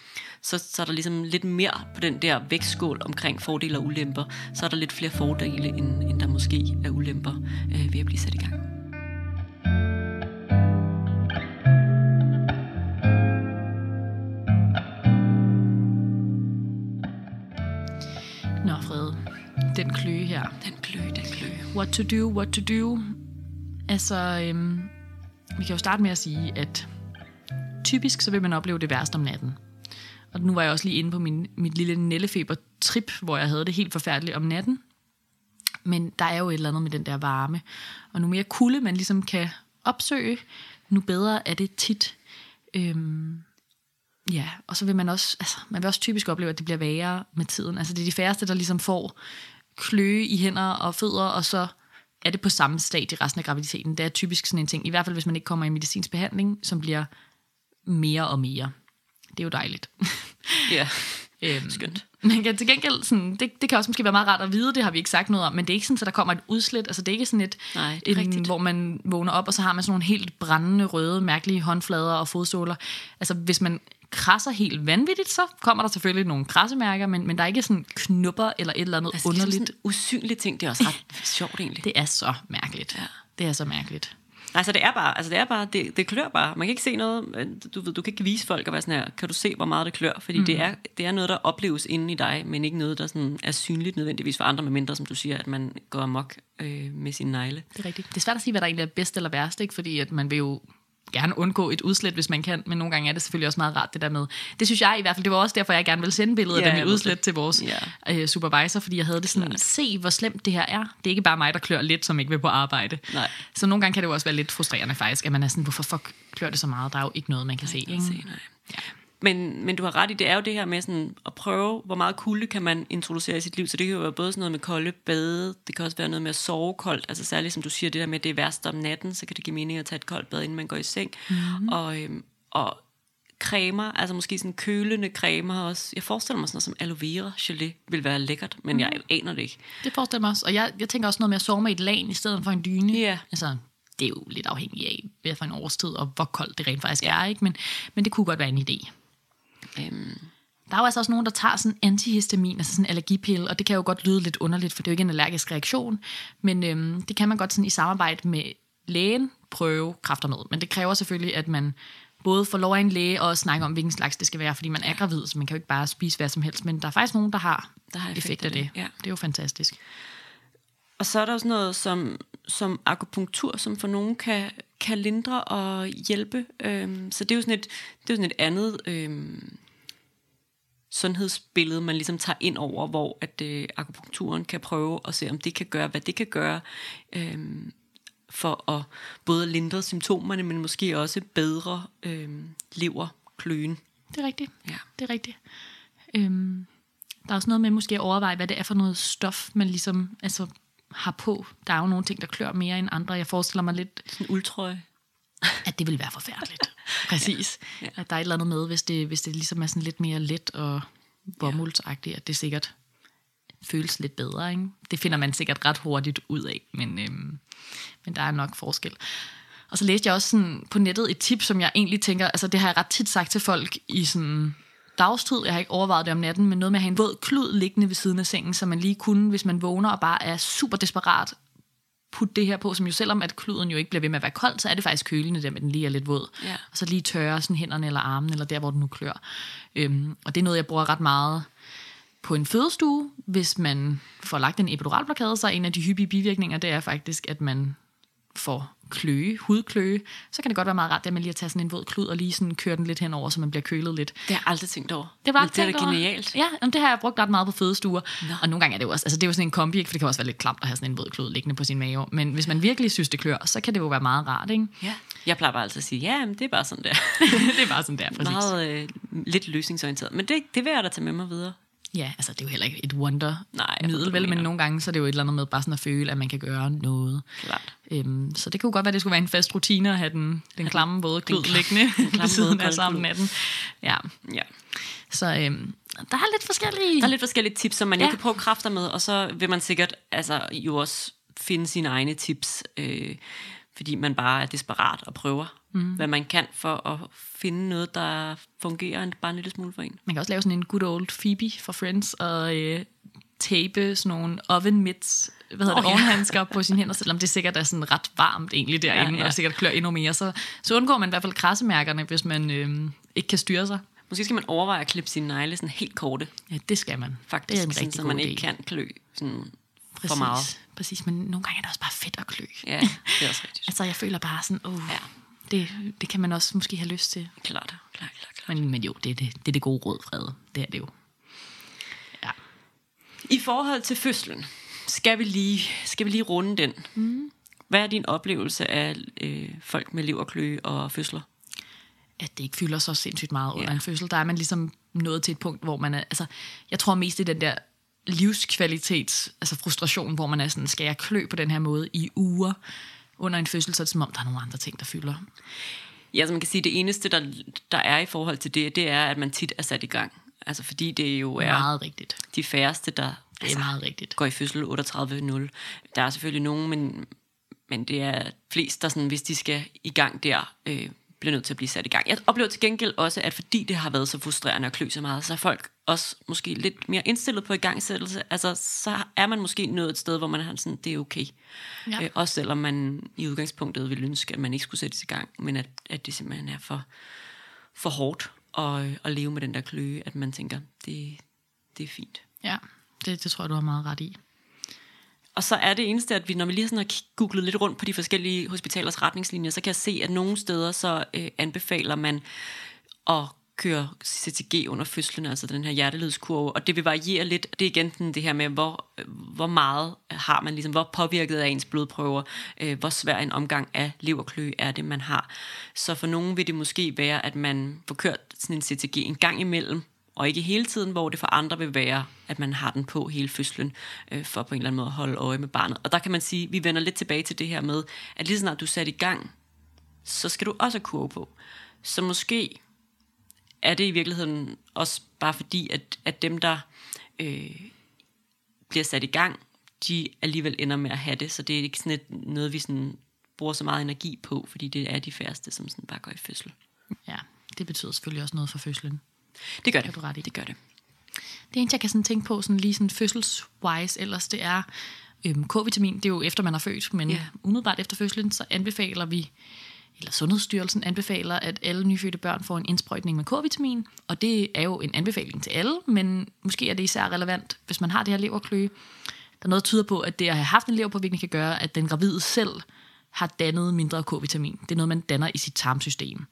så, så er der ligesom lidt mere på den der vægtskål omkring fordele og ulemper. Så er der lidt flere fordele, end, end der måske er ulemper øh, ved at blive sat i gang. Nå, Frede, den kløe her. Den klø, den klø. What to do, what to do. Altså, øhm, vi kan jo starte med at sige, at typisk så vil man opleve det værst om natten. Og nu var jeg også lige inde på min, mit lille nællefeber-trip, hvor jeg havde det helt forfærdeligt om natten. Men der er jo et eller andet med den der varme. Og nu mere kulde man ligesom kan opsøge, nu bedre er det tit. Øhm, ja, og så vil man også, altså, man vil også typisk opleve, at det bliver værre med tiden. Altså det er de færreste, der ligesom får kløe i hænder og fødder, og så er det på samme stadie resten af graviditeten. Det er typisk sådan en ting, i hvert fald hvis man ikke kommer i medicinsk behandling, som bliver mere og mere. Det er jo dejligt. Ja, Øhm, skønt. Men kan til gengæld, sådan, det, det kan også måske være meget rart at vide, det har vi ikke sagt noget om, men det er ikke sådan, at der kommer et udslæt. Altså det er ikke sådan et, Nej, det er en, rigtigt. hvor man vågner op, og så har man sådan nogle helt brændende, røde, mærkelige håndflader og fodsåler. Altså hvis man krasser helt vanvittigt, så kommer der selvfølgelig nogle krassemærker, men, men der er ikke sådan knupper eller et eller andet Altså, underligt. Ligesom sådan usynlige ting, det er også ret sjovt egentlig. Det er så mærkeligt. Ja. Det er så mærkeligt. Altså det er bare, altså det er bare, det, det klør bare. Man kan ikke se noget, du, ved, du kan ikke vise folk og være sådan her, kan du se, hvor meget det klør? Fordi mm. det, er, det er noget, der opleves inde i dig, men ikke noget, der sådan er synligt nødvendigvis for andre, med mindre, som du siger, at man går amok øh, med sine negle. Det er rigtigt. Det er svært at sige, hvad der egentlig er bedst eller værst, ikke? fordi at man vil jo gerne undgå et udslæt, hvis man kan, men nogle gange er det selvfølgelig også meget rart, det der med. Det synes jeg i hvert fald, det var også derfor, jeg gerne ville sende billedet Ja, af mit udslæt det. til vores Ja. øh, supervisor, fordi jeg havde det sådan, se hvor slemt det her er. Det er ikke bare mig, der klør lidt, som ikke vil på arbejde. Nej. Så nogle gange kan det jo også være lidt frustrerende faktisk, at man er sådan, hvorfor fuck klør det så meget? Der er jo ikke noget, man kan se. Ikke? Ikke? Se, nej. Ja. Men, men du har ret i, det er jo det her med sådan at prøve, hvor meget kulde kan man introducere i sit liv. Så det kan jo være både sådan noget med kolde bade, det kan også være noget med at sove koldt. Altså særligt som du siger, det der med, at det er værst om natten, så kan det give mening at tage et koldt bad, inden man går i seng. Mm-hmm. Og, øhm, og cremer, altså måske sådan kølende cremer også. Jeg forestiller mig sådan noget som aloe vera gelé vil være lækkert, men jeg aner det ikke. Det forestiller mig også. Og jeg, jeg tænker også noget med at sove med et lag i stedet for en dyne. Ja. Altså, det er jo lidt afhængigt af, hvad for en årstid, og hvor koldt det rent faktisk er. Ikke? Men, men det kunne godt være en idé. Øhm, Der er jo altså også nogen, der tager sådan antihistamin, altså sådan en allergipille, og det kan jo godt lyde lidt underligt, for det er jo ikke en allergisk reaktion, men øhm, det kan man godt sådan i samarbejde med lægen prøve kræfter med. Men det kræver selvfølgelig, at man både får lov af en læge og snakke om, hvilken slags det skal være, fordi man er gravid, så man kan jo ikke bare spise hvad som helst, men der er faktisk nogen, der har, Der har effekt af det. ja. Det er jo fantastisk. Og så er der også noget som, som akupunktur, som for nogen kan, kan lindre og hjælpe. Øhm, så det er jo sådan et, det er jo sådan et andet øhm, sundhedsbillede, man ligesom tager ind over, hvor at øh, akupunkturen kan prøve at se, om det kan gøre, hvad det kan gøre, øhm, for at både lindre symptomerne, men måske også bedre øhm, leverkløen. Det er rigtigt. Ja. Det er rigtigt. Øhm, der er også noget med måske at overveje, hvad det er for noget stof, man ligesom altså, har på. Der er jo nogle ting, der klør mere end andre. Jeg forestiller mig lidt, Sådan uldtrøje. at det vil være forfærdeligt. Præcis. Ja. At der er et eller andet med, hvis det, hvis det ligesom er sådan lidt mere let og bomuldsagtigt, at det sikkert føles lidt bedre. Ikke? Det finder man sikkert ret hurtigt ud af, men, øhm, men der er nok forskel. Og så læste jeg også sådan på nettet et tip, som jeg egentlig tænker, altså det har jeg ret tit sagt til folk i sådan dagstid, jeg har ikke overvejet det om natten, men noget med at have en våd klud liggende ved siden af sengen, så man lige kunne, hvis man vågner og bare er super desperat, putte det her på, som jo selvom at kluden jo ikke bliver ved med at være kold, så er det faktisk kølende der, med den lige er lidt våd. Ja. Og så lige tørre sådan hænderne eller armen, eller der, hvor den nu klør. Øhm, og det er noget, jeg bruger ret meget på en fødestue. Hvis man får lagt en epiduralblokade, så er en af de hyppige bivirkninger, det er faktisk, at man får kløe, hudkløe, så kan det godt være meget rart, at man lige at tage sådan en våd klud og lige sådan køre den lidt henover, så man bliver kølet lidt. Det har jeg aldrig tænkt over. Det var Men det er da genialt. Ja, jamen, det har jeg brugt ret meget på fødestuer. Nå. Og nogle gange er det jo også, altså det er jo sådan en kombi, ikke? for det kan også være lidt klamt at have sådan en våd klud liggende på sin mave. Men hvis man virkelig synes, det klør, så kan det jo være meget rart, ikke? Ja. Jeg plejer bare altid at sige, ja, men det er bare sådan der. det er bare sådan der, præcis. Meget øh, lidt løsningsorienteret. Men det, det vil jeg da tage med mig videre. Ja, altså det er jo heller ikke et wonder Nej, ved, middel, vel, men nogle gange så er det jo et eller andet med bare sådan at føle, at man kan gøre noget. Klart. Øhm, så det kunne godt være, at det skulle være en fast rutine at have den, den klamme våde klud liggende ved siden af kolde natten. Ja, Ja. så øhm, der er lidt forskellige... Der er lidt forskellige tips, som man Ja. ja. kan prøve kræfter med, og så vil man sikkert altså, jo også finde sine egne tips, øh, fordi man bare er desperat og prøver, mm. hvad man kan for at finde noget, der fungerer bare en lille smule for en. Man kan også lave sådan en good old Phoebe for Friends og øh, tape sådan nogle oven mitts, hvad hedder Åh, det, ja. ovenhandsker på sine hænder, selvom det sikkert er sådan ret varmt egentlig derinde, ja, Ja, ja. ja. og sikkert klør endnu mere. Så, så undgår man i hvert fald krassemærkerne, hvis man øh, ikke kan styre sig. Måske skal man overveje at klippe sine negle sådan helt korte, Ja, det skal man. faktisk, det er en sådan, rigtig så god man idé. ikke kan klø sådan Præcis, for meget. Præcis, men nogle gange er det også bare fedt at klø. Ja, det er også rigtigt. Altså, jeg føler bare sådan, oh, ja. Det, det kan man også måske have lyst til. Klart, klart, klart, klart. Men, men jo, det er det, det er det gode råd, Frede. Det er det jo. Ja. I forhold til fødslen, skal vi lige, skal vi lige runde den. Mm. Hvad er din oplevelse af øh, folk med leverkløe og fødsler? at det ikke fylder så sindssygt meget under Ja. en fødsel. Der er man ligesom nået til et punkt, hvor man er, altså, jeg tror mest det er den der livskvalitets, altså frustration, hvor man er sådan, skal jeg klø på den her måde i uger under en fødsel, så er det som om, der er nogle andre ting, der fylder. Ja, så man kan sige, det eneste, der, der er i forhold til det, det er, at man tit er sat i gang. Altså fordi det jo er Meget rigtigt. de færreste, der Det er meget rigtigt. går i fødsel 38-0. Der er selvfølgelig nogen, men, men det er flest, der sådan, hvis de skal i gang der, øh, bliver nødt til at blive sat i gang. Jeg oplever til gengæld også, at fordi det har været så frustrerende at klø så meget, så er folk også måske lidt mere indstillet på igangsættelse. Altså, så er man måske nået et sted, hvor man har sådan, det er okay. Ja. Øh, også selvom man i udgangspunktet ville ønske, at man ikke skulle sættes i gang, men at, at det simpelthen er for, for hårdt at, at leve med den der kløe, at man tænker, det, det er fint. Ja, det, det tror jeg, du har meget ret i og så er det eneste, at vi, når vi lige sådan har googlet lidt rundt på de forskellige hospitalers retningslinjer, så kan jeg se, at nogle steder så øh, anbefaler man at køre CTG under fødslen, altså den her hjertelydskurve, og det vil variere lidt. Det er igen den, det her med, hvor, øh, hvor meget har man, ligesom, hvor påvirket er ens blodprøver, øh, hvor svær en omgang af leverklø er det, man har. Så for nogen vil det måske være, at man får kørt sådan en CTG en gang imellem, og ikke hele tiden, hvor det for andre vil være, at man har den på hele fødslen, øh, for på en eller anden måde at holde øje med barnet. Og der kan man sige, vi vender lidt tilbage til det her med, at lige snart du er sat i gang, så skal du også have kurve på. Så måske er det i virkeligheden også bare fordi, at, at dem, der øh, bliver sat i gang, de alligevel ender med at have det, så det er ikke sådan et, noget, vi sådan bruger så meget energi på, fordi det er de færreste, som sådan bare går i fødsel. Ja, det betyder selvfølgelig også noget for fødslen. Det gør det. Kan du ret i. Det gør det. Det eneste, jeg kan sådan tænke på, sådan lige sådan fødselswise, ellers det er øhm, K-vitamin. Det er jo efter, man er født, men yeah. umiddelbart efter fødslen, så anbefaler vi, eller Sundhedsstyrelsen anbefaler, at alle nyfødte børn får en indsprøjtning med K-vitamin. Og det er jo en anbefaling til alle, men måske er det især relevant, hvis man har det her leverkløe. Der er noget, der tyder på, at det at have haft en leverpåvirkning kan gøre, at den gravide selv har dannet mindre K-vitamin. Det er noget, man danner i sit tarmsystem.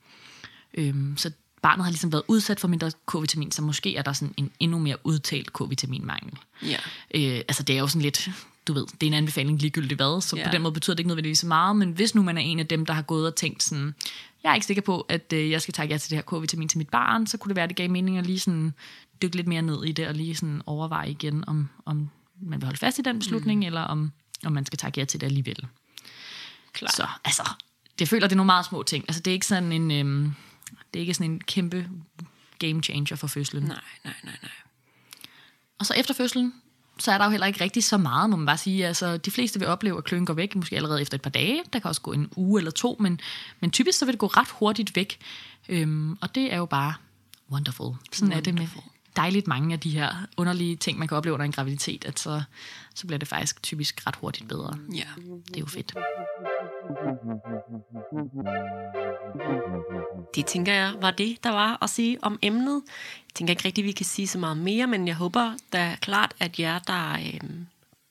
Øhm, så barnet har ligesom været udsat for mindre K-vitamin, så måske er der sådan en endnu mere udtalt K-vitaminmangel. Ja. Øh, altså det er jo sådan lidt, du ved, det er en anbefaling ligegyldigt hvad, så Ja. på den måde betyder det ikke nødvendigvis så meget, men hvis nu man er en af dem, der har gået og tænkt sådan, jeg er ikke sikker på, at øh, jeg skal tage ja til det her K-vitamin til mit barn, så kunne det være, at det gav mening at lige sådan dykke lidt mere ned i det, og lige sådan overveje igen, om, om man vil holde fast i den beslutning, mm. eller om, om man skal tage ja til det alligevel. Klar. Så altså, det føler, det er nogle meget små ting. Altså det er ikke sådan en, øhm, det er ikke sådan en kæmpe game changer for fødslen. Nej, nej, nej, nej. Og så efter fødslen, så er der jo heller ikke rigtig så meget, må man bare sige. Altså, de fleste vil opleve, at kløen går væk, måske allerede efter et par dage. Der kan også gå en uge eller to, men, men typisk så vil det gå ret hurtigt væk. Øhm, og det er jo bare wonderful. Sådan er det med dejligt mange af de her underlige ting, man kan opleve under en graviditet, at så, så bliver det faktisk typisk ret hurtigt bedre. Ja. Det er jo fedt. Det tænker jeg var det, der var at sige om emnet. Jeg tænker ikke rigtig, vi kan sige så meget mere, men jeg håber da klart, at jer, der øh,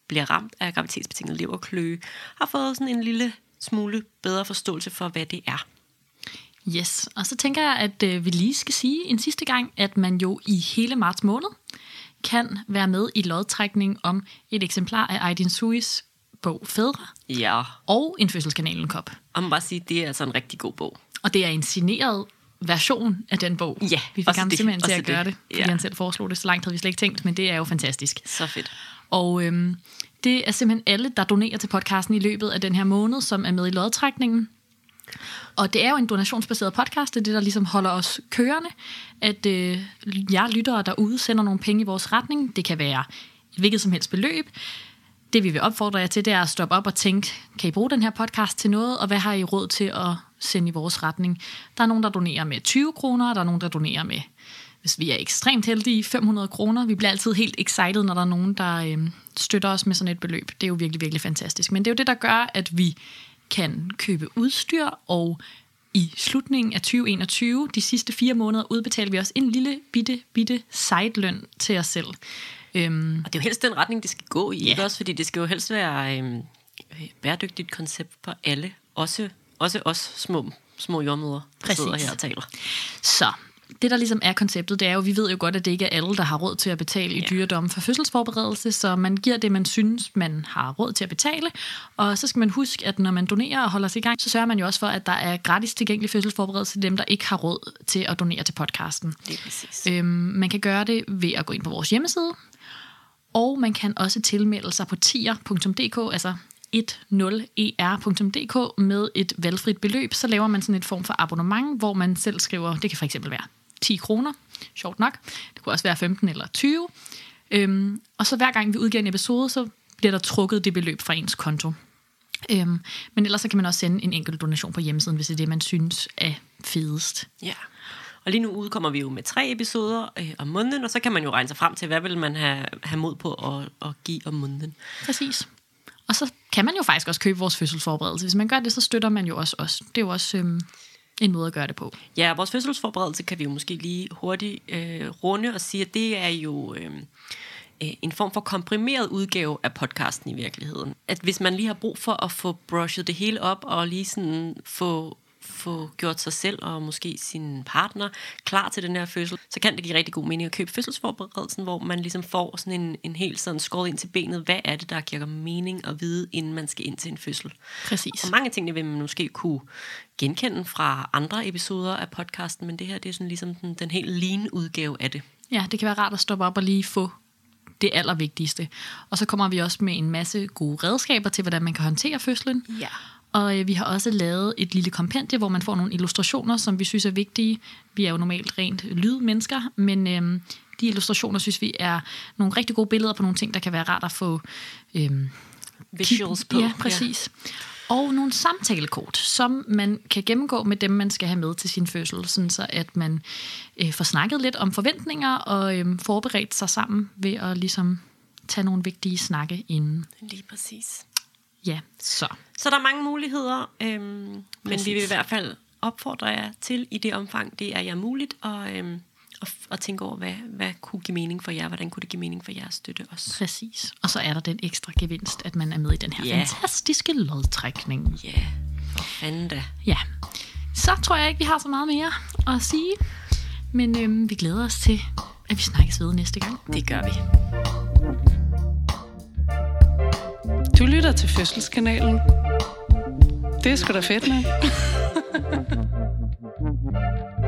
bliver ramt af graviditetsbetinget leverkløe, har fået sådan en lille smule bedre forståelse for, hvad det er. Yes, og så tænker jeg, at øh, vi lige skal sige en sidste gang, at man jo i hele marts måned kan være med i lodtrækning om et eksemplar af Aydin Suis bog Fædre Ja, og en fødselskanalen kop. og man bare sige, det er altså en rigtig god bog. Og det er en signeret version af den bog. Ja, vi fik ham simpelthen til at gøre det, det. fordi Ja. han selv foreslog det. Så langt havde vi slet ikke tænkt, men det er jo fantastisk. Så fedt. Og øhm, det er simpelthen alle, der donerer til podcasten i løbet af den her måned, som er med i lodtrækningen. Og det er jo en donationsbaseret podcast, det er det, der ligesom holder os kørende, at øh, jer lyttere derude sender nogle penge i vores retning. Det kan være et hvilket som helst beløb. Det vi vil opfordre jer til, det er at stoppe op og tænke, kan I bruge den her podcast til noget, og hvad har I råd til at sende i vores retning? Der er nogen, der donerer med 20 kroner, og der er nogen, der donerer med, hvis vi er ekstremt heldige, 500 kroner. Vi bliver altid helt excited, når der er nogen, der øh, støtter os med sådan et beløb. Det er jo virkelig, virkelig fantastisk. Men det er jo det, der gør, at vi kan købe udstyr, og i slutningen af 2021, de sidste fire måneder, udbetaler vi også en lille bitte, bitte sideløn til os selv. Øhm, Og det er jo helst den retning, det skal gå i, yeah. ikke også? Fordi det skal jo helst være øhm, øh, bæredygtigt koncept for alle. Også, også os små, små jordmøder, der sidder her og taler. Så det, der ligesom er konceptet, det er jo, vi ved jo godt, at det ikke er alle, der har råd til at betale i Ja. dyredom for fødselsforberedelse, så man giver det, man synes, man har råd til at betale. Og så skal man huske, at når man donerer og holder sig i gang, så sørger man jo også for, at der er gratis tilgængelig fødselsforberedelse til dem, der ikke har råd til at donere til podcasten. Det er præcis. Øhm, man kan gøre det ved at gå ind på vores hjemmeside, og man kan også tilmelde sig på tier.dk, altså 10er.dk med et valgfrit beløb. Så laver man sådan et form for abonnement, hvor man selv skriver, det kan for eksempel være 10 kroner, sjovt nok. Det kunne også være 15 eller 20. Øhm, og så hver gang vi udgiver en episode, så bliver der trukket det beløb fra ens konto. Øhm, men ellers så kan man også sende en enkelt donation på hjemmesiden, hvis det er det, man synes er fedest. Ja. Og lige nu udkommer vi jo med tre episoder øh, om måneden, og så kan man jo regne sig frem til, hvad vil man have, have mod på at, at give om måneden. Præcis. Og så kan man jo faktisk også købe vores fødselsforberedelse. Hvis man gør det, så støtter man jo også os. Det er jo også øhm, en måde at gøre det på. Ja, vores fødselsforberedelse kan vi jo måske lige hurtigt øh, runde og sige, at det er jo øh, øh, en form for komprimeret udgave af podcasten i virkeligheden. At hvis man lige har brug for at få brushet det hele op, og lige sådan få få gjort sig selv og måske sin partner klar til den her fødsel, så kan det give rigtig god mening at købe fødselsforberedelsen, hvor man ligesom får sådan en, en helt sådan skåret ind til benet. Hvad er det, der giver mening at vide, inden man skal ind til en fødsel? Præcis. Og mange ting vil man måske kunne genkende fra andre episoder af podcasten, men det her det er sådan ligesom den, den helt lean udgave af det. Ja, det kan være rart at stoppe op og lige få det allervigtigste. Og så kommer vi også med en masse gode redskaber til, hvordan man kan håndtere fødslen. Ja. Og øh, vi har også lavet et lille kompendie, hvor man får nogle illustrationer, som vi synes er vigtige. Vi er jo normalt rent lydmennesker, men øh, de illustrationer synes vi er nogle rigtig gode billeder på nogle ting, der kan være rart at få øh, Visuals på. Ja, præcis. Ja. Og nogle samtalekort, som man kan gennemgå med dem, man skal have med til sin fødsel, sådan så at man øh, får snakket lidt om forventninger og øh, forberedt sig sammen ved at ligesom tage nogle vigtige snakke inden. Lige præcis. Ja, så. Så der er mange muligheder, øhm, men Præcis. vi vil i hvert fald opfordre jer til, i det omfang, det er jer muligt, og, øhm, at, tænke over, hvad, hvad kunne give mening for jer, hvordan kunne det give mening for jer at støtte os. Præcis. Og så er der den ekstra gevinst, at man er med i den her yeah. fantastiske lodtrækning. Ja, yeah. for fanden da. Ja. Så tror jeg ikke, vi har så meget mere at sige. Men øhm, vi glæder os til, at vi snakkes ved næste gang. Det gør vi. Du lytter til Fødselskanalen. Det er sgu da fedt, med.